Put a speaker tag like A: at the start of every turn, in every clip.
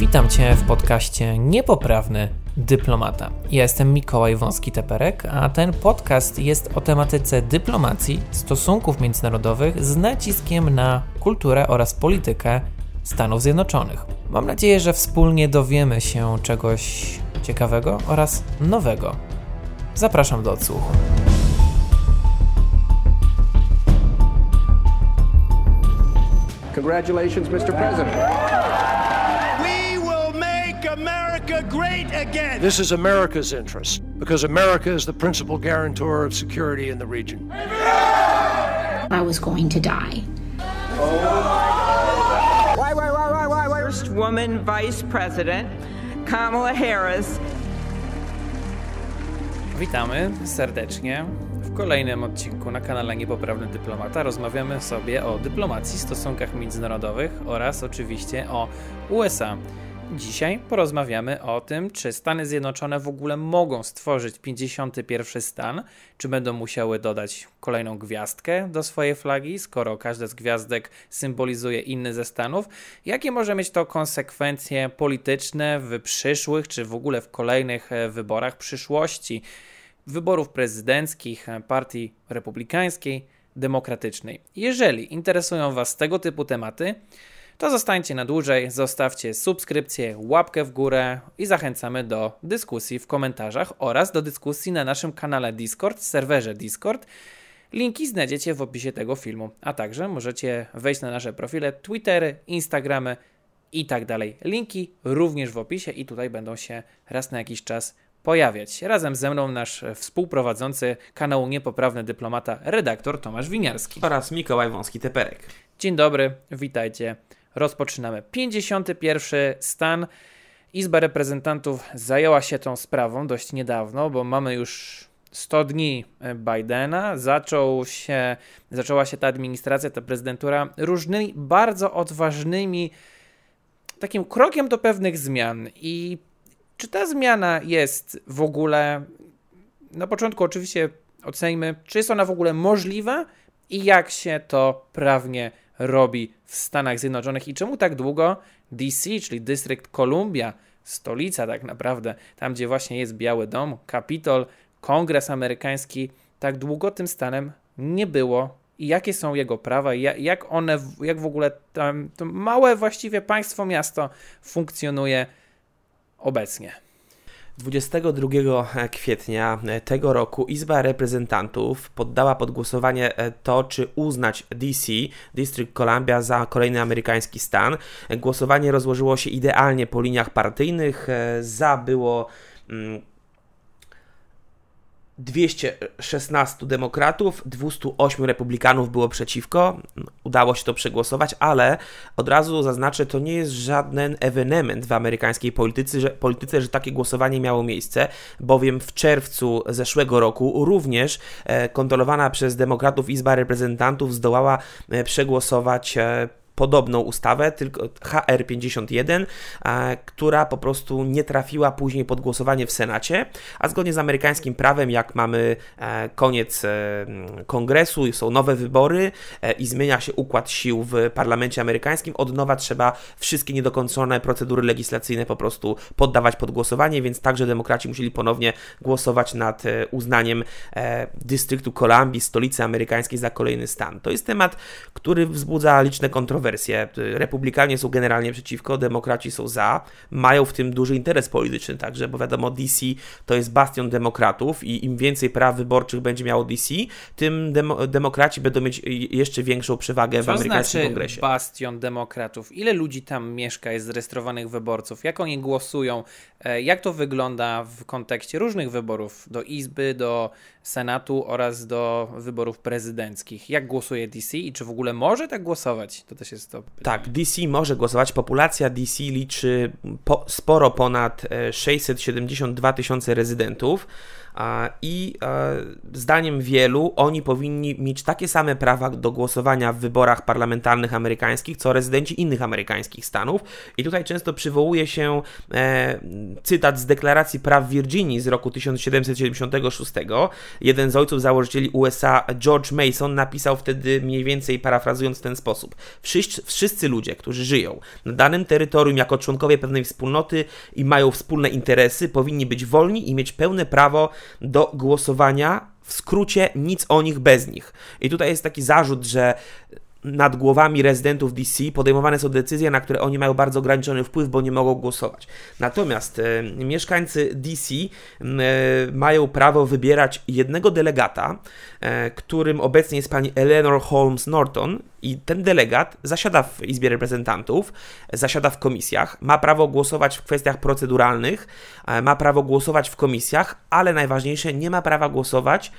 A: Witam Cię w podcaście Niepoprawny Dyplomata. Ja jestem Mikołaj Wąski-Teperek, a ten podcast jest o tematyce dyplomacji, stosunków międzynarodowych z naciskiem na kulturę oraz politykę Stanów Zjednoczonych. Mam nadzieję, że wspólnie dowiemy się czegoś ciekawego oraz nowego. Zapraszam do odsłuchu.
B: Congratulations, Mr. President.
C: This is America's interest because America is the principal guarantor of security in the region.
D: I was going to die.
E: Why, why, why, why, why, why? First woman vice president, Kamala Harris.
A: Witamy serdecznie. W kolejnym odcinku na kanale Niepoprawny Dyplomata rozmawiamy sobie o dyplomacji, stosunkach międzynarodowych oraz oczywiście o USA. Dzisiaj porozmawiamy o tym, czy Stany Zjednoczone w ogóle mogą stworzyć 51 stan, czy będą musiały dodać kolejną gwiazdkę do swojej flagi, skoro każda z gwiazdek symbolizuje inny ze stanów. Jakie może mieć to konsekwencje polityczne w przyszłych, czy w ogóle w kolejnych e, wyborach przyszłości? wyborów prezydenckich Partii Republikańskiej, Demokratycznej. Jeżeli interesują Was tego typu tematy, to zostańcie na dłużej, zostawcie subskrypcję, łapkę w górę i zachęcamy do dyskusji w komentarzach oraz do dyskusji na naszym kanale Discord, serwerze Discord. Linki znajdziecie w opisie tego filmu, a także możecie wejść na nasze profile Twittery, Instagramy i tak dalej. Linki również w opisie i tutaj będą się raz na jakiś czas pojawiać. Razem ze mną nasz współprowadzący kanału Niepoprawny Dyplomata, redaktor Tomasz Winiarski.
F: oraz Mikołaj Wąski-Teperek.
A: Dzień dobry, witajcie. Rozpoczynamy. 51 stan. Izba Reprezentantów zajęła się tą sprawą dość niedawno, bo mamy już 100 dni Bidena. Zaczął się, zaczęła się ta administracja, ta prezydentura różnymi bardzo odważnymi takim krokiem do pewnych zmian i czy ta zmiana jest w ogóle, na początku oczywiście ocenimy, czy jest ona w ogóle możliwa i jak się to prawnie robi w Stanach Zjednoczonych. I czemu tak długo DC, czyli Dystrykt Columbia, stolica tak naprawdę, tam gdzie właśnie jest Biały Dom, Kapitol, Kongres Amerykański, tak długo tym stanem nie było? I jakie są jego prawa, jak one, jak w ogóle tam, to małe właściwie państwo, miasto funkcjonuje obecnie.
F: 22 kwietnia tego roku Izba Reprezentantów poddała pod głosowanie to, czy uznać DC, District Columbia, za kolejny amerykański stan. Głosowanie rozłożyło się idealnie po liniach partyjnych. Za było. Mm, 216 demokratów, 208 republikanów było przeciwko. Udało się to przegłosować, ale od razu zaznaczę, to nie jest żaden ewenement w amerykańskiej polityce, że, polityce, że takie głosowanie miało miejsce, bowiem w czerwcu zeszłego roku również e, kontrolowana przez demokratów Izba Reprezentantów zdołała e, przegłosować e, podobną ustawę, tylko HR51, która po prostu nie trafiła później pod głosowanie w Senacie, a zgodnie z amerykańskim prawem, jak mamy e, koniec e, kongresu, są nowe wybory e, i zmienia się układ sił w parlamencie amerykańskim, od nowa trzeba wszystkie niedokończone procedury legislacyjne po prostu poddawać pod głosowanie, więc także demokraci musieli ponownie głosować nad uznaniem dystryktu Kolumbii, stolicy amerykańskiej za kolejny stan. To jest temat, który wzbudza liczne kontrowersje wersje. Republikanie są generalnie przeciwko, demokraci są za. Mają w tym duży interes polityczny także, bo wiadomo, DC to jest bastion demokratów i im więcej praw wyborczych będzie miało DC, tym demo demokraci będą mieć jeszcze większą przewagę
A: Co
F: w amerykańskim
A: znaczy
F: kongresie.
A: bastion demokratów? Ile ludzi tam mieszka, jest zarejestrowanych wyborców? Jak oni głosują? E, jak to wygląda w kontekście różnych wyborów do Izby, do Senatu oraz do wyborów prezydenckich? Jak głosuje DC i czy w ogóle może tak głosować? To też jest to. Pytanie.
F: Tak, DC może głosować. Populacja DC liczy po, sporo ponad 672 tysiące rezydentów I zdaniem wielu oni powinni mieć takie same prawa do głosowania w wyborach parlamentarnych amerykańskich, co rezydenci innych amerykańskich stanów. I tutaj często przywołuje się e, cytat z Deklaracji Praw Virginii z roku 1776. Jeden z ojców założycieli USA, George Mason, napisał wtedy mniej więcej parafrazując w ten sposób: Wszyscy, wszyscy ludzie, którzy żyją na danym terytorium jako członkowie pewnej wspólnoty i mają wspólne interesy, powinni być wolni i mieć pełne prawo do głosowania. W skrócie, nic o nich bez nich. I tutaj jest taki zarzut, że nad głowami rezydentów DC podejmowane są decyzje, na które oni mają bardzo ograniczony wpływ, bo nie mogą głosować. Natomiast e, mieszkańcy DC e, mają prawo wybierać jednego delegata, e, którym obecnie jest pani Eleanor Holmes Norton i ten delegat zasiada w Izbie Reprezentantów, zasiada w komisjach, ma prawo głosować w kwestiach proceduralnych, e, ma prawo głosować w komisjach, ale najważniejsze, nie ma prawa głosować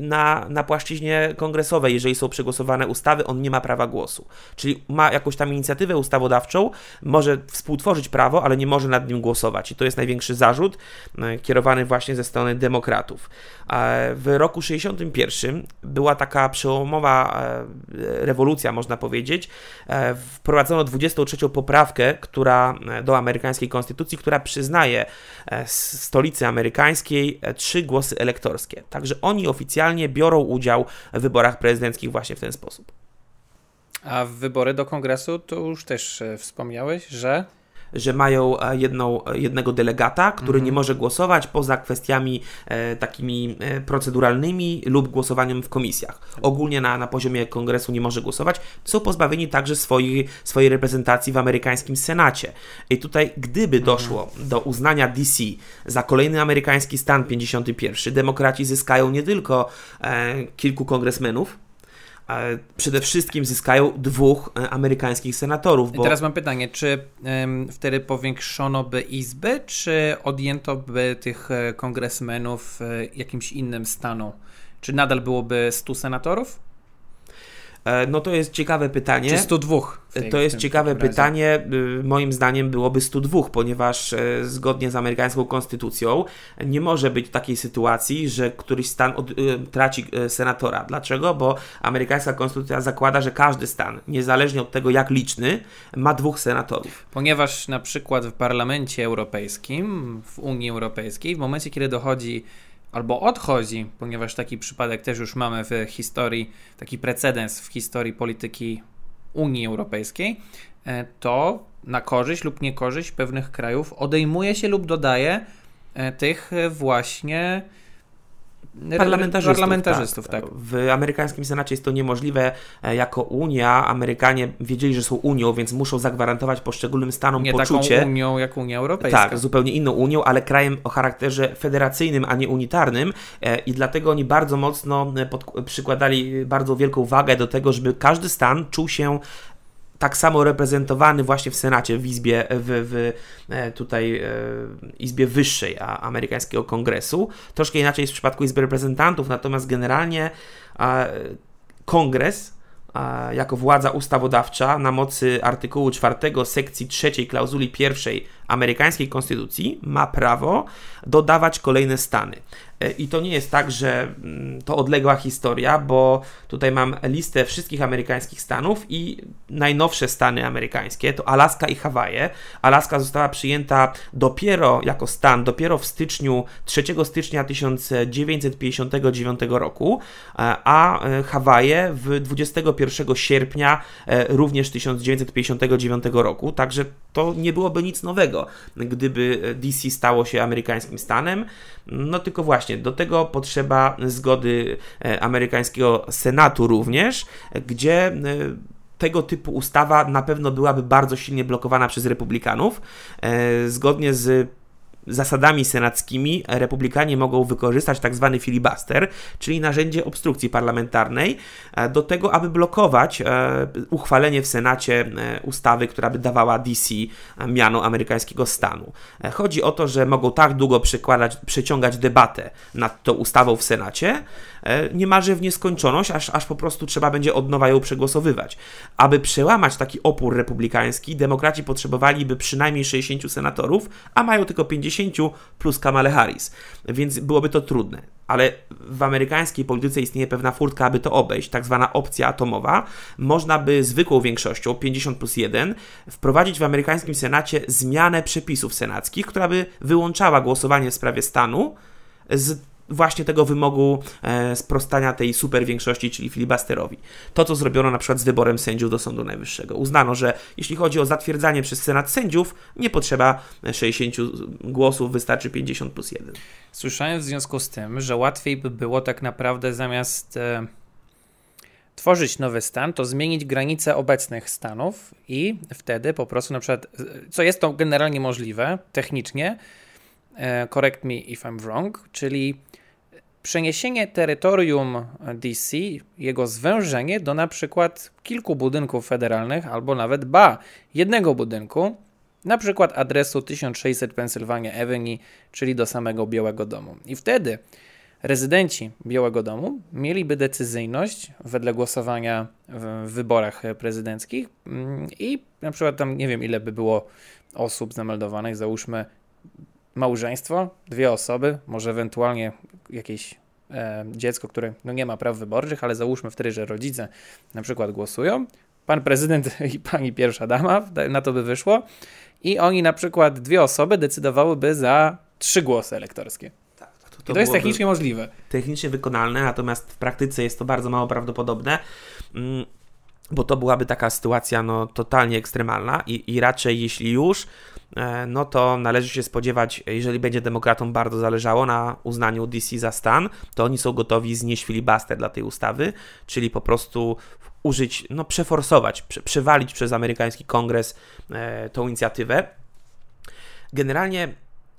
F: na, na płaszczyźnie kongresowej. Jeżeli są przegłosowane ustawy, on nie ma prawa głosu. Czyli ma jakąś tam inicjatywę ustawodawczą, może współtworzyć prawo, ale nie może nad nim głosować. I to jest największy zarzut e, kierowany właśnie ze strony demokratów. E, w roku 61 była taka przełomowa rewolucja, można powiedzieć, e, wprowadzono 23 poprawkę, która e, do amerykańskiej konstytucji, która przyznaje e, stolicy amerykańskiej trzy głosy elektorskie. Także oni oficjalnie biorą udział w wyborach prezydenckich właśnie w ten sposób.
A: A wybory do kongresu to już też wspomniałeś, że
F: że mają e, jedną, e, jednego delegata, który mhm. nie może głosować poza kwestiami e, takimi e, proceduralnymi lub głosowaniem w komisjach. Ogólnie na, na poziomie kongresu nie może głosować. Są pozbawieni także swojej, swojej reprezentacji w amerykańskim Senacie. I tutaj, gdyby mhm. doszło do uznania DC za kolejny amerykański stan 51, demokraci zyskają nie tylko e, kilku kongresmenów, przede wszystkim zyskają dwóch e, amerykańskich senatorów.
A: Bo... I teraz mam pytanie, czy wtedy powiększono by izbę, czy odjęto by tych e, kongresmenów e, jakimś innym stanu? Czy nadal byłoby 100 senatorów?
F: E, no to jest ciekawe pytanie.
A: Czy 102?
F: Tej, to jest ciekawe pytanie. Y, moim zdaniem byłoby 102, ponieważ e, zgodnie z amerykańską konstytucją nie może być takiej sytuacji, że któryś stan od, traci e, senatora. Dlaczego? Bo amerykańska konstytucja zakłada, że każdy stan, niezależnie od tego jak liczny, ma dwóch senatorów.
A: Ponieważ na przykład w Parlamencie Europejskim, w Unii Europejskiej, w momencie kiedy dochodzi albo odchodzi, ponieważ taki przypadek też już mamy w historii, taki precedens w historii polityki Unii Europejskiej, e, to na korzyść lub niekorzyść pewnych krajów odejmuje się lub dodaje e, tych właśnie
F: parlamentarzystów.
A: parlamentarzystów tak,
F: tak. W amerykańskim Senacie jest to niemożliwe. E, jako Unia, Amerykanie wiedzieli, że są Unią, więc muszą zagwarantować poszczególnym stanom
A: nie
F: poczucie.
A: taką Unią jak Unia Europejska.
F: Tak, zupełnie inną Unią, ale krajem o charakterze federacyjnym, a nie unitarnym. E, I dlatego oni bardzo mocno e, pod, przykładali bardzo wielką wagę do tego, żeby każdy stan czuł się tak samo reprezentowany właśnie w Senacie, w Izbie, w, w e, tutaj e, Izbie Wyższej amerykańskiego kongresu. Troszkę inaczej jest w przypadku Izby Reprezentantów, natomiast generalnie kongres jako władza ustawodawcza na mocy artykułu 4 sekcji 3 klauzuli 1 amerykańskiej konstytucji ma prawo dodawać kolejne stany. E, I to nie jest tak, że mm, to odległa historia, bo tutaj mam listę wszystkich amerykańskich stanów i najnowsze stany amerykańskie to Alaska i Hawaje. Alaska została przyjęta dopiero jako stan, dopiero w styczniu, 3 stycznia 1959 roku, e, a e, Hawaje w 21 sierpnia również 1959 roku. Także to nie byłoby nic nowego, gdyby DC stało się amerykańskim stanem. No tylko właśnie, do tego potrzeba zgody e, amerykańskiego Senatu również, gdzie e, tego typu ustawa na pewno byłaby bardzo silnie blokowana przez republikanów. E, zgodnie z zasadami senackimi republikanie mogą wykorzystać tak zwany filibuster, czyli narzędzie obstrukcji parlamentarnej, e, do tego, aby blokować e, uchwalenie w Senacie e, ustawy, która by dawała DC miano amerykańskiego stanu. Chodzi o to, że mogą tak długo przekładać, przeciągać debatę nad tą ustawą w Senacie, niemalże w nieskończoność, aż, aż po prostu trzeba będzie od nowa ją przegłosowywać. Aby przełamać taki opór republikański, demokraci potrzebowaliby przynajmniej 60 senatorów, a mają tylko 50 60 plus Kamala Harris, więc byłoby to trudne. Ale w amerykańskiej polityce istnieje pewna furtka, aby to obejść, tak zwana opcja atomowa. Można by zwykłą większością, 50 plus 1, wprowadzić w amerykańskim Senacie zmianę przepisów senackich, która by wyłączała głosowanie w sprawie stanu z właśnie tego wymogu e, sprostania tej super większości, czyli filibusterowi. To, co zrobiono na przykład z wyborem sędziów do Sądu Najwyższego. Uznano, że jeśli chodzi o zatwierdzanie przez Senat sędziów, nie potrzeba 60 głosów, wystarczy 50 plus 1.
A: Słyszałem w związku z tym, że łatwiej by było tak naprawdę zamiast e, tworzyć nowy stan, to zmienić granice obecnych stanów i wtedy po prostu na przykład, co jest to generalnie możliwe technicznie, e, correct me if I'm wrong, czyli przeniesienie terytorium DC, jego zwężenie do na przykład kilku budynków federalnych, albo nawet ba, jednego budynku, na przykład adresu 1600 Pennsylvania Avenue, czyli do samego Białego Domu. I wtedy rezydenci Białego Domu mieliby decyzyjność wedle głosowania w wyborach prezydenckich mm, i na przykład tam nie wiem ile by było osób zameldowanych, załóżmy małżeństwo, dwie osoby, może ewentualnie jakieś e, dziecko, które no nie ma praw wyborczych, ale załóżmy wtedy, że rodzice na przykład głosują, pan prezydent i pani pierwsza dama, na to by wyszło, i oni na przykład dwie osoby decydowałyby za trzy głosy elektorskie.
F: Tak, to,
A: to, to jest technicznie możliwe.
F: Technicznie wykonalne, natomiast w praktyce jest to bardzo mało prawdopodobne. Mm, bo to byłaby taka sytuacja no, totalnie ekstremalna i, i raczej jeśli już, e, no to należy się spodziewać, jeżeli będzie demokratom bardzo zależało na uznaniu DC za stan, to oni są gotowi znieść filibuster dla tej ustawy, czyli po prostu użyć, no przeforsować, prze, przewalić przez amerykański kongres e, tą inicjatywę. Generalnie,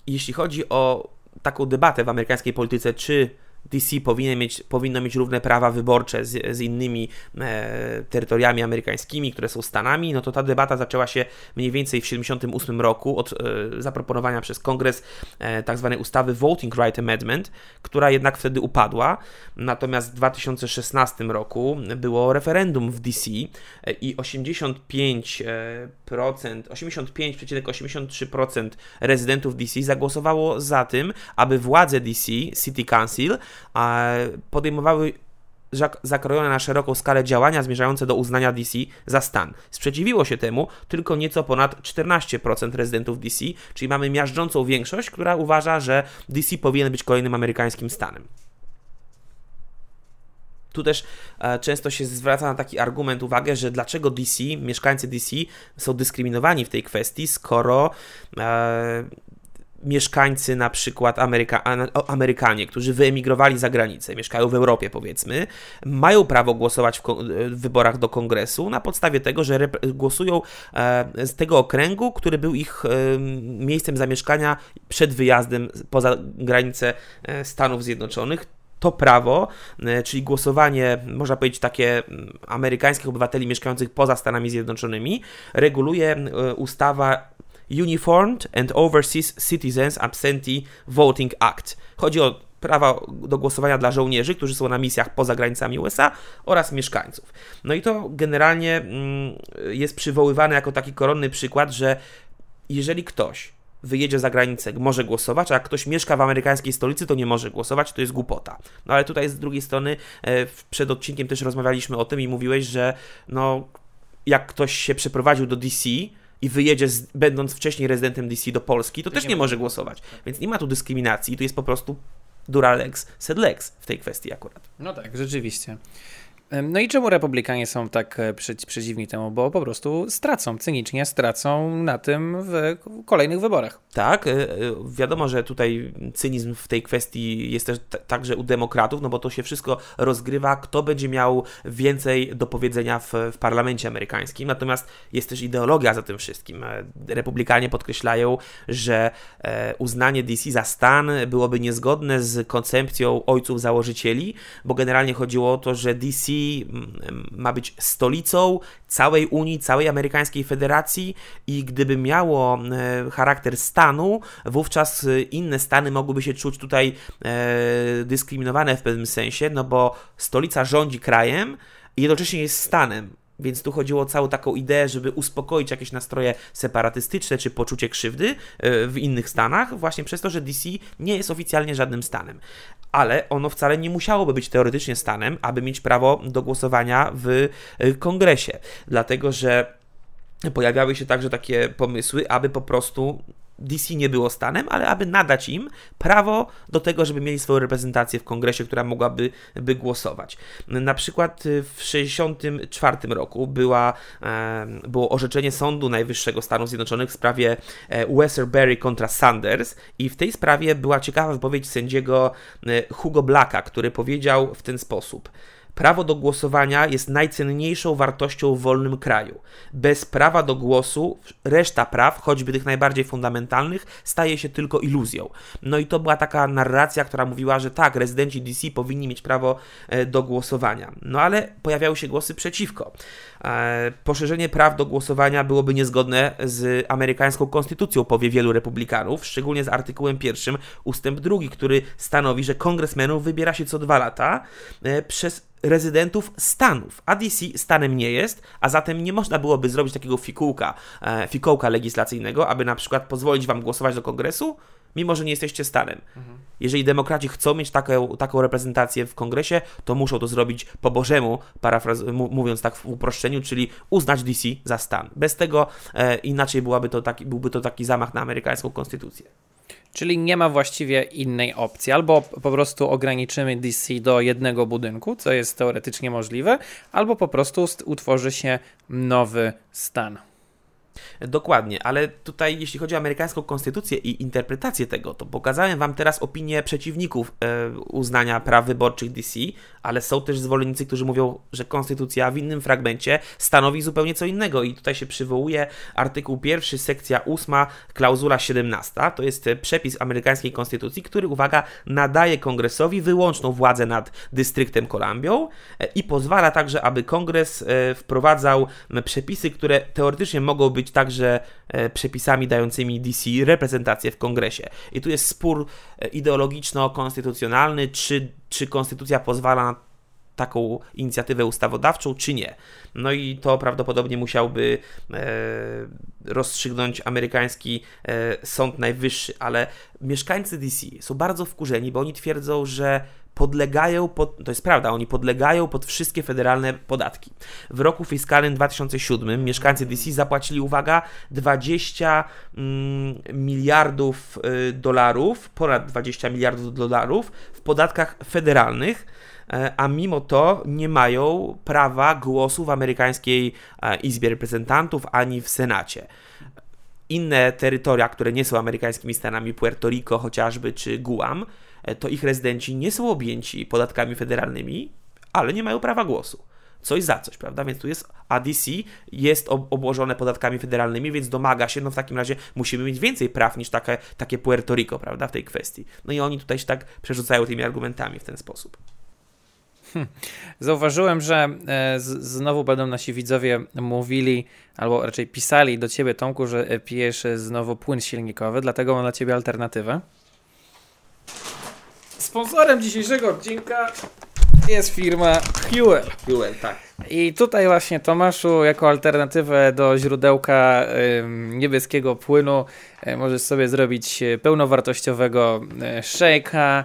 F: jeśli chodzi o taką debatę w amerykańskiej polityce, czy DC powinien mieć, powinno mieć równe prawa wyborcze z, z innymi e, terytoriami amerykańskimi, które są Stanami, no to ta debata zaczęła się mniej więcej w 1978 roku od e, zaproponowania przez kongres e, tak zwanej ustawy Voting Right Amendment, która jednak wtedy upadła. Natomiast w 2016 roku było referendum w DC e, i 85%, 85,83% rezydentów DC zagłosowało za tym, aby władze DC, City Council, podejmowały zakrojone na szeroką skalę działania zmierzające do uznania DC za stan. Sprzeciwiło się temu tylko nieco ponad 14% rezydentów DC, czyli mamy miażdżącą większość, która uważa, że DC powinien być kolejnym amerykańskim stanem. Tu też e, często się zwraca na taki argument uwagę, że dlaczego DC, mieszkańcy DC są dyskryminowani w tej kwestii, skoro e, mieszkańcy, na przykład Ameryka, Amerykanie, którzy wyemigrowali za granicę, mieszkają w Europie powiedzmy, mają prawo głosować w, w wyborach do kongresu na podstawie tego, że głosują e, z tego okręgu, który był ich e, miejscem zamieszkania przed wyjazdem poza granicę e, Stanów Zjednoczonych. To prawo, czyli głosowanie, można powiedzieć, takie amerykańskich obywateli mieszkających poza Stanami Zjednoczonymi, reguluje ustawa Uniformed and Overseas Citizens Absentee Voting Act. Chodzi o prawa do głosowania dla żołnierzy, którzy są na misjach poza granicami USA oraz mieszkańców. No i to generalnie mm, jest przywoływane jako taki koronny przykład, że jeżeli ktoś wyjedzie za granicę, może głosować, a jak ktoś mieszka w amerykańskiej stolicy, to nie może głosować, to jest głupota. No ale tutaj z drugiej strony e, przed odcinkiem też rozmawialiśmy o tym i mówiłeś, że no jak ktoś się przeprowadził do DC, i wyjedzie, z, będąc wcześniej rezydentem DC do Polski, to, to też nie, nie może głosować. Więc nie ma tu dyskryminacji, tu jest po prostu Duralex, Sedlex w tej kwestii akurat.
A: No tak, rzeczywiście. No i czemu republikanie są tak e, przeciwni temu? Bo po prostu stracą, cynicznie stracą na tym w kolejnych wyborach.
F: Tak, e, e, wiadomo, że tutaj cynizm w tej kwestii jest też także u demokratów, no bo to się wszystko rozgrywa, kto będzie miał więcej do powiedzenia w, w parlamencie amerykańskim. Natomiast jest też ideologia za tym wszystkim. Republikanie podkreślają, że uznanie DC za stan byłoby niezgodne z koncepcją ojców założycieli, bo generalnie chodziło o to, że DC ma być stolicą całej Unii, całej amerykańskiej federacji i gdyby miało e, charakter stanu, wówczas e, inne stany mogłyby się czuć tutaj e, dyskryminowane w pewnym sensie, no bo stolica rządzi krajem i jednocześnie jest stanem Więc tu chodziło o całą taką ideę, żeby uspokoić jakieś nastroje separatystyczne czy poczucie krzywdy e, w innych stanach, właśnie przez to, że DC nie jest oficjalnie żadnym stanem. Ale ono wcale nie musiałoby być teoretycznie stanem, aby mieć prawo do głosowania w e, kongresie. Dlatego, że pojawiały się także takie pomysły, aby po prostu DC nie było stanem, ale aby nadać im prawo do tego, żeby mieli swoją reprezentację w kongresie, która mogłaby by głosować. Na przykład y, w 1964 roku była, było orzeczenie Sądu Najwyższego Stanów Zjednoczonych w sprawie e, Westerberry kontra Sanders i w tej sprawie była ciekawa wypowiedź sędziego e, Hugo Blacka, który powiedział w ten sposób – Prawo do głosowania jest najcenniejszą wartością w wolnym kraju. Bez prawa do głosu reszta praw, choćby tych najbardziej fundamentalnych, staje się tylko iluzją. No i to była taka narracja, która mówiła, że tak, rezydenci DC powinni mieć prawo e, do głosowania. No ale pojawiały się głosy przeciwko. E, poszerzenie praw do głosowania byłoby niezgodne z amerykańską konstytucją, powie wielu republikanów, szczególnie z artykułem pierwszym, ustęp drugi, który stanowi, że kongresmenów wybiera się co dwa lata e, przez rezydentów stanów, a DC stanem nie jest, a zatem nie można byłoby zrobić takiego fikułka, e, fikołka legislacyjnego, aby na przykład pozwolić wam głosować do kongresu, mimo że nie jesteście stanem. Mhm. Jeżeli demokraci chcą mieć taką, taką reprezentację w kongresie, to muszą to zrobić po bożemu, parafraz- mówiąc tak w uproszczeniu, czyli uznać DC za stan. Bez tego e, inaczej byłaby to taki, byłby to taki zamach na amerykańską konstytucję.
A: Czyli nie ma właściwie innej opcji. Albo po prostu ograniczymy DC do jednego budynku, co jest teoretycznie możliwe, albo po prostu utworzy się nowy stan.
F: Dokładnie, ale tutaj jeśli chodzi o amerykańską konstytucję i interpretację tego, to pokazałem wam teraz opinię przeciwników e, uznania praw wyborczych DC, ale są też zwolennicy, którzy mówią, że konstytucja w innym fragmencie stanowi zupełnie co innego i tutaj się przywołuje artykuł 1, sekcja 8, klauzula 17. To jest przepis amerykańskiej konstytucji, który, uwaga, nadaje kongresowi wyłączną władzę nad dystryktem Kolumbią e, i pozwala także, aby kongres e, wprowadzał przepisy, które teoretycznie mogą być także e, przepisami dającymi DC reprezentację w kongresie. I tu jest spór ideologiczno-konstytucjonalny, czy czy konstytucja pozwala na taką inicjatywę ustawodawczą, czy nie. No i to prawdopodobnie musiałby e, rozstrzygnąć amerykański e, Sąd Najwyższy, ale mieszkańcy DC są bardzo wkurzeni, bo oni twierdzą, że podlegają pod, to jest prawda, oni podlegają pod wszystkie federalne podatki. W roku fiskalnym 2007 mieszkańcy DC zapłacili, uwaga, 20 mm, miliardów y, dolarów, ponad 20 miliardów dolarów w podatkach federalnych, e, a mimo to nie mają prawa głosu w amerykańskiej e, Izbie Reprezentantów ani w Senacie inne terytoria, które nie są amerykańskimi stanami, Puerto Rico chociażby, czy Guam, to ich rezydenci nie są objęci podatkami federalnymi, ale nie mają prawa głosu. Coś za coś, prawda? Więc tu jest ADC, jest obłożone podatkami federalnymi, więc domaga się, no w takim razie musimy mieć więcej praw niż takie, takie Puerto Rico, prawda, w tej kwestii. No i oni tutaj się tak przerzucają tymi argumentami w ten sposób.
A: Hmm. Zauważyłem, że e, z, znowu będą nasi widzowie mówili, albo raczej pisali do ciebie, Tomku, że pijesz znowu płyn silnikowy, dlatego mam dla ciebie alternatywę. Sponsorem dzisiejszego odcinka jest firma Fuel.
F: Fuel, tak.
A: I tutaj właśnie Tomaszu, jako alternatywę do źródełka niebieskiego płynu, y, możesz sobie zrobić pełnowartościowego y, szejka,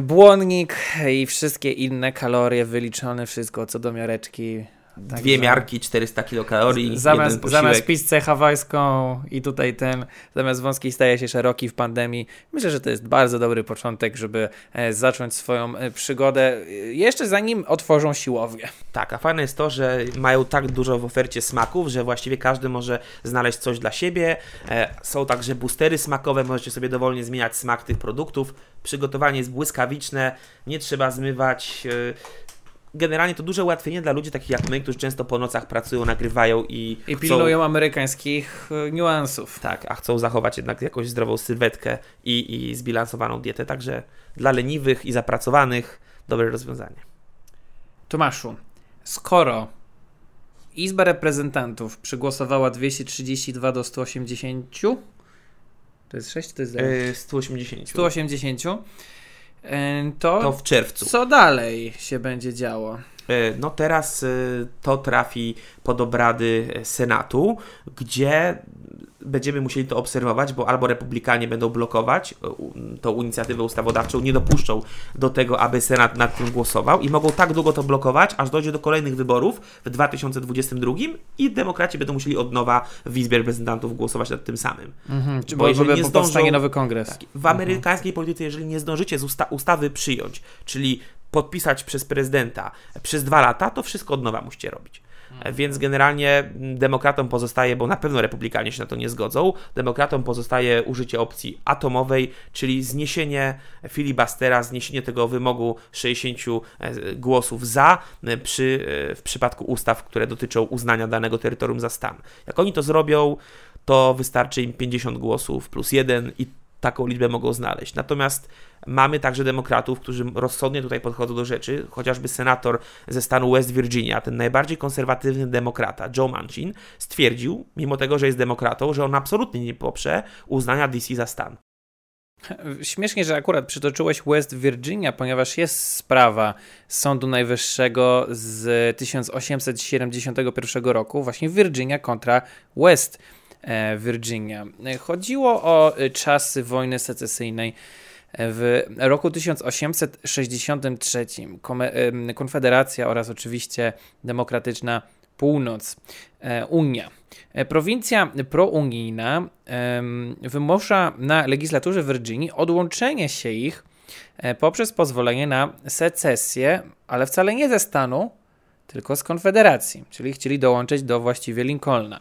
A: błonnik i wszystkie inne kalorie wyliczone, wszystko co do miareczki
F: tak, Dwie miarki, 400 kilokalorii.
A: Zamiast, zamiast pizzę hawajską i tutaj ten, zamiast wąskiej staje się szeroki w pandemii. Myślę, że to jest bardzo dobry początek, żeby e, zacząć swoją e, przygodę e, jeszcze zanim otworzą siłownię.
F: Tak, a fajne jest to, że mają tak dużo w ofercie smaków, że właściwie każdy może znaleźć coś dla siebie. Są także boostery smakowe, możecie sobie dowolnie zmieniać smak tych produktów. Przygotowanie jest błyskawiczne, nie trzeba zmywać generalnie to duże ułatwienie dla ludzi takich jak my, którzy często po nocach pracują, nagrywają i.
A: I pilnują amerykańskich e, niuansów.
F: Tak, a chcą zachować jednak jakąś zdrową sylwetkę i, i zbilansowaną dietę. Także dla leniwych i zapracowanych dobre rozwiązanie.
A: Tomaszu, skoro Izba Reprezentantów przegłosowała 232 do 180, to jest 6 to jest
F: 180.
A: 180 to,
F: to w czerwcu.
A: Co dalej się będzie działo?
F: no teraz to trafi pod obrady Senatu, gdzie będziemy musieli to obserwować, bo albo republikanie będą blokować e, tą inicjatywę ustawodawczą, nie dopuszczą do tego, aby Senat nad tym głosował i mogą tak długo to blokować, aż dojdzie do kolejnych wyborów w 2022 i demokraci będą musieli od nowa w Izbie Reprezentantów głosować nad tym samym.
A: Mhm, bo, bo jeżeli nie zdążą, nowy kongres. Tak,
F: w amerykańskiej mhm. polityce, jeżeli nie zdążycie z usta ustawy przyjąć, czyli podpisać przez prezydenta przez dwa lata, to wszystko od nowa musicie robić. Więc generalnie demokratom pozostaje, bo na pewno republikanie się na to nie zgodzą, demokratom pozostaje użycie opcji atomowej, czyli zniesienie filibustera, zniesienie tego wymogu 60 e, głosów za e, przy, e, w przypadku ustaw, które dotyczą uznania danego terytorium za stan. Jak oni to zrobią, to wystarczy im 50 głosów plus jeden i taką liczbę mogą znaleźć. Natomiast mamy także demokratów, którzy rozsądnie tutaj podchodzą do rzeczy, chociażby senator ze stanu West Virginia, ten najbardziej konserwatywny demokrata, Joe Manchin, stwierdził, mimo tego, że jest demokratą, że on absolutnie nie poprze uznania DC za stan.
A: Śmiesznie, że akurat przytoczyłeś West Virginia, ponieważ jest sprawa Sądu Najwyższego z 1871 roku, właśnie Virginia kontra West Virginia. Chodziło o e, czasy wojny secesyjnej w roku 1863. Konfederacja oraz oczywiście Demokratyczna Północ, e, Unia. Prowincja prounijna wymusza na legislaturze Virginii odłączenie się ich poprzez pozwolenie na secesję, ale wcale nie ze stanu, tylko z konfederacji, czyli chcieli dołączyć do właściwie Lincolna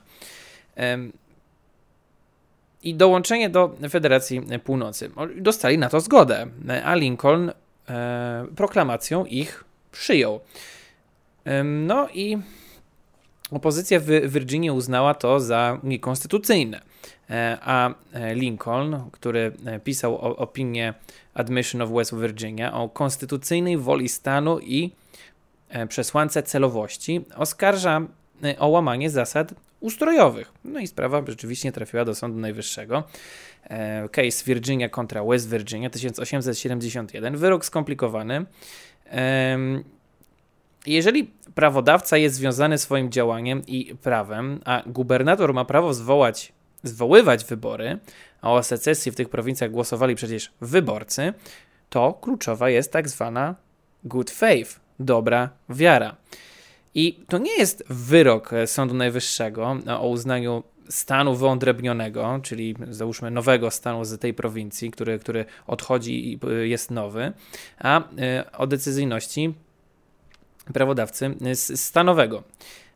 A: i dołączenie do Federacji Północy. Dostali na to zgodę, a Lincoln e, proklamacją ich przyjął. E, no i opozycja w Virginii uznała to za niekonstytucyjne, e, a Lincoln, który pisał o, opinię Admission of West Virginia o konstytucyjnej woli stanu i e, przesłance celowości, oskarża e, o łamanie zasad ustrojowych. No i sprawa rzeczywiście trafiła do Sądu Najwyższego. E, case Virginia kontra West Virginia 1871. Wyrok skomplikowany. Jeżeli prawodawca jest związany swoim działaniem i prawem, a gubernator ma prawo zwołać, zwoływać wybory, a o secesji w tych prowincjach głosowali przecież wyborcy, to kluczowa jest tak zwana good faith, dobra wiara. I to nie jest wyrok e, Sądu Najwyższego o uznaniu stanu wyodrębnionego, czyli załóżmy nowego stanu z tej prowincji, który, który odchodzi i e, jest nowy, a e, o decyzyjności prawodawcy stanowego.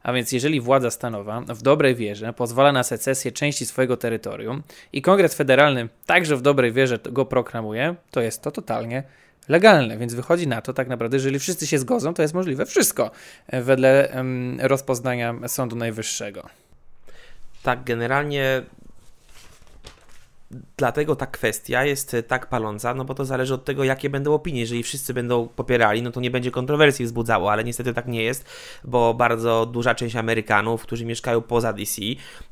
A: A więc jeżeli władza stanowa w dobrej wierze pozwala na secesję części swojego terytorium i Kongres Federalny także w dobrej wierze go proklamuje, to jest to totalnie legalne, więc wychodzi na to tak naprawdę, jeżeli wszyscy się zgodzą, to jest możliwe wszystko e, wedle rozpoznania Sądu Najwyższego.
F: Tak, generalnie dlatego ta kwestia jest e, tak paląca, no bo to zależy od tego, jakie będą opinie. Jeżeli wszyscy będą popierali, no to nie będzie kontrowersji wzbudzało, ale niestety tak nie jest, bo bardzo duża część Amerykanów, którzy mieszkają poza DC,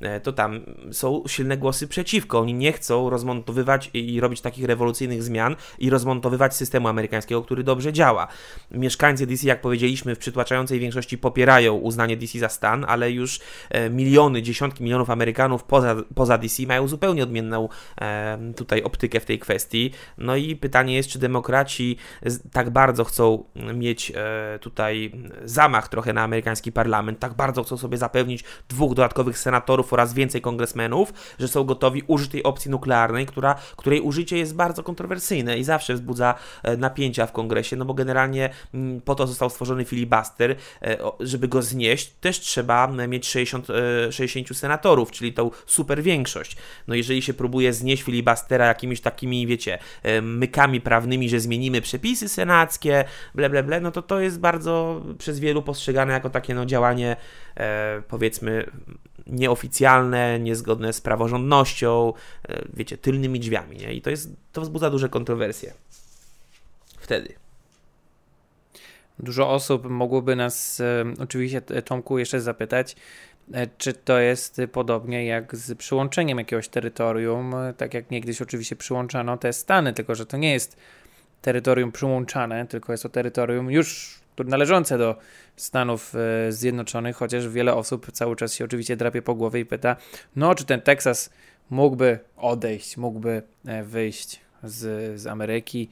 F: e, to tam są silne głosy przeciwko. Oni nie chcą rozmontowywać i robić takich rewolucyjnych zmian i rozmontowywać systemu amerykańskiego, który dobrze działa. Mieszkańcy DC, jak powiedzieliśmy, w przytłaczającej większości popierają uznanie DC za stan, ale już e, miliony, dziesiątki milionów Amerykanów poza, poza DC mają zupełnie odmienną tutaj optykę w tej kwestii. No i pytanie jest, czy demokraci tak bardzo chcą mieć e, tutaj zamach trochę na amerykański parlament, tak bardzo chcą sobie zapewnić dwóch dodatkowych senatorów oraz więcej kongresmenów, że są gotowi użyć tej opcji nuklearnej, która, której użycie jest bardzo kontrowersyjne i zawsze wzbudza e, napięcia w kongresie, no bo generalnie mm, po to został stworzony filibuster, e, żeby go znieść, też trzeba mieć 60, 60 senatorów, czyli tą super większość. No jeżeli się próbuje znieść filibustera jakimiś takimi, wiecie, e, mykami prawnymi, że zmienimy przepisy senackie, ble, ble, ble, no to to jest bardzo przez wielu postrzegane jako takie no, działanie, e, powiedzmy, nieoficjalne, niezgodne z praworządnością, e, wiecie, tylnymi drzwiami, nie? I to jest, to wzbudza duże kontrowersje. Wtedy.
A: Dużo osób mogłoby nas, e, oczywiście Tomku, jeszcze zapytać, czy to jest podobnie jak z przyłączeniem jakiegoś terytorium, e, tak jak niegdyś oczywiście przyłączano te stany, tylko że to nie jest terytorium przyłączane, tylko jest to terytorium już należące do Stanów e, Zjednoczonych, chociaż wiele osób cały czas się oczywiście drapie po głowie i pyta, no czy ten Teksas mógłby odejść, mógłby e, wyjść z, z Ameryki.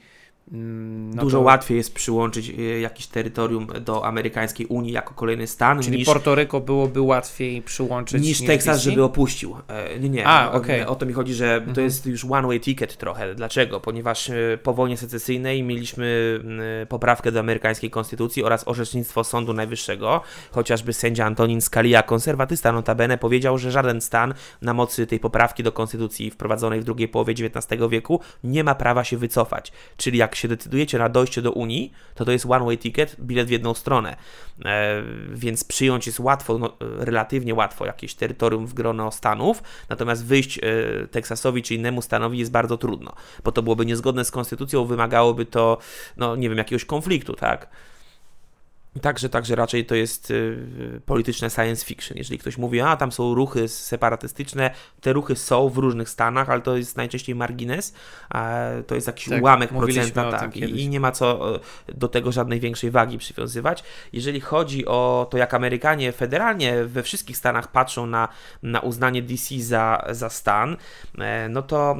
F: Mm, no Dużo to... łatwiej jest przyłączyć e, jakieś terytorium do amerykańskiej Unii jako kolejny stan.
A: Czyli
F: niż...
A: Portoryko byłoby łatwiej przyłączyć
F: niż Teksas, żeby opuścił. E, nie, nie. A, okay. O to mi chodzi, że mhm. to jest już one-way ticket trochę. Dlaczego? Ponieważ e, po wojnie secesyjnej mieliśmy poprawkę do amerykańskiej konstytucji oraz orzecznictwo Sądu Najwyższego. Chociażby sędzia Antonin Scalia, konserwatysta notabene, powiedział, że żaden stan na mocy tej poprawki do konstytucji wprowadzonej w drugiej połowie XIX wieku nie ma prawa się wycofać. Czyli jak się decydujecie na dojście do Unii, to to jest one-way ticket, bilet w jedną stronę. E, więc przyjąć jest łatwo, no, relatywnie łatwo jakieś terytorium w grono Stanów, natomiast wyjść e, Teksasowi czy innemu stanowi jest bardzo trudno, bo to byłoby niezgodne z konstytucją, wymagałoby to, no nie wiem, jakiegoś konfliktu, tak? Także, także raczej to jest y, polityczne science fiction. Jeżeli ktoś mówi, a tam są ruchy separatystyczne, te ruchy są w różnych stanach, ale to jest najczęściej margines, a to jest jakiś tak, ułamek procenta, tak, i, i, nie ma co do tego żadnej większej wagi przywiązywać. Jeżeli chodzi o to, jak Amerykanie federalnie we wszystkich stanach patrzą na, na uznanie DC za, za stan, e, no to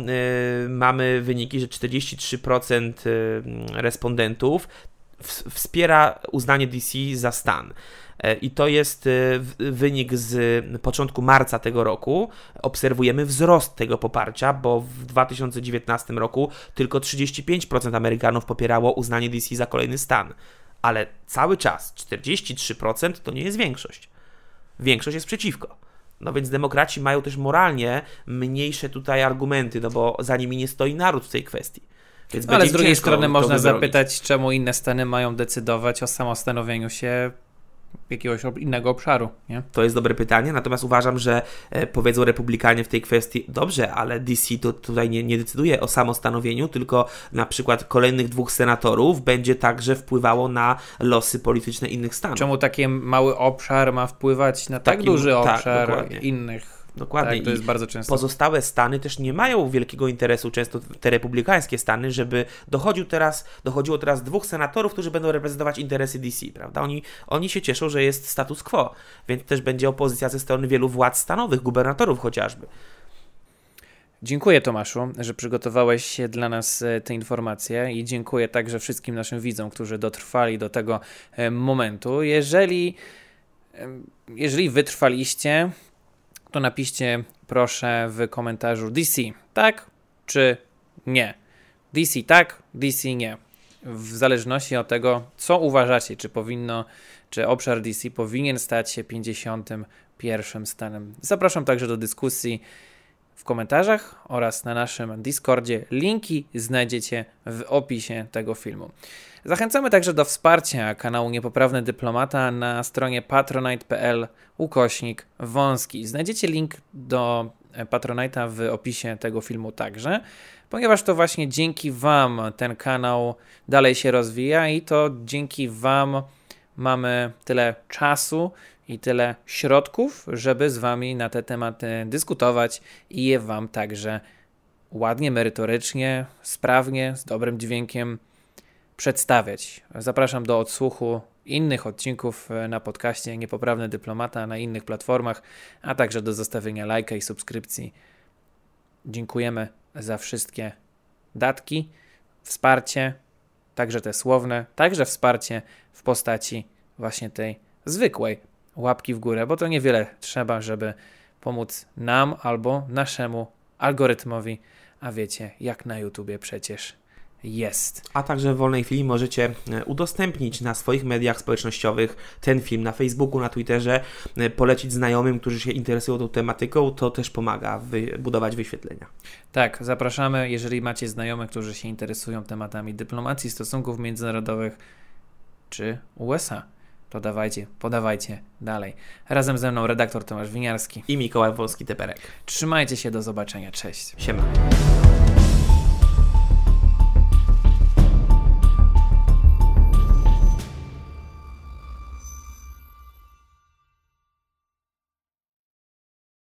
F: y, mamy wyniki, że 43% y, respondentów wspiera uznanie DC za stan. E, I to jest e, wynik z początku marca tego roku. Obserwujemy wzrost tego poparcia, bo w 2019 roku tylko 35% Amerykanów popierało uznanie DC za kolejny stan. Ale cały czas 43% to nie jest większość. Większość jest przeciwko. No więc demokraci mają też moralnie mniejsze tutaj argumenty, no bo za nimi nie stoi naród w tej kwestii.
A: Więc Ale z drugiej strony można zapytać, czemu inne stany mają decydować o samostanowieniu się jakiegoś innego obszaru. Nie?
F: To jest dobre pytanie, natomiast uważam, że e, powiedzą republikanie w tej kwestii, dobrze, ale DC to tutaj nie, nie decyduje o samostanowieniu, tylko na przykład kolejnych dwóch senatorów będzie także wpływało na losy polityczne innych stanów.
A: Czemu taki mały obszar ma wpływać na tak duży tak, obszar tak, innych
F: Dokładnie.
A: Tak, to jest I bardzo często.
F: Pozostałe stany też nie mają wielkiego interesu, często te republikańskie stany, żeby dochodził teraz, dochodziło teraz dwóch senatorów, którzy będą reprezentować interesy DC, prawda? Oni, oni się cieszą, że jest status quo, więc też będzie opozycja ze strony wielu władz stanowych, gubernatorów chociażby.
A: Dziękuję Tomaszu, że przygotowałeś dla nas e, te informacje i dziękuję także wszystkim naszym widzom, którzy dotrwali do tego e, momentu. Jeżeli, jeżeli wytrwaliście, to napiszcie proszę w komentarzu DC tak czy nie. DC tak, DC nie. W zależności od tego, co uważacie, czy powinno, czy obszar DC powinien stać się 51 stanem. Zapraszam także do dyskusji w komentarzach oraz na naszym Discordzie. Linki znajdziecie w opisie tego filmu. Zachęcamy także do wsparcia kanału Niepoprawny Dyplomata na stronie patronite.pl ukośnik wąski. Znajdziecie link do Patronite'a w opisie tego filmu także, ponieważ to właśnie dzięki Wam ten kanał dalej się rozwija i to dzięki Wam mamy tyle czasu i tyle środków, żeby z Wami na te tematy dyskutować i je Wam także ładnie, merytorycznie, sprawnie, z dobrym dźwiękiem przedstawiać. Zapraszam do odsłuchu innych odcinków na podcaście Niepoprawny Dyplomata na innych platformach, a także do zostawienia lajka i subskrypcji. Dziękujemy za wszystkie datki, wsparcie, także te słowne, także wsparcie w postaci właśnie tej zwykłej łapki w górę, bo to niewiele trzeba, żeby pomóc nam albo naszemu algorytmowi, a wiecie, jak na YouTubie przecież jest.
F: A także w wolnej chwili możecie e, udostępnić na swoich mediach społecznościowych ten film na Facebooku, na Twitterze, e, polecić znajomym, którzy się interesują tą tematyką, to też pomaga wy budować wyświetlenia.
A: Tak, zapraszamy, jeżeli macie znajomych, którzy się interesują tematami dyplomacji, stosunków międzynarodowych czy USA to dawajcie, podawajcie dalej. Razem ze mną redaktor Tomasz Winiarski
F: i Mikołaj Wolski-Teperek.
A: Trzymajcie się, do zobaczenia, cześć.
F: Siema.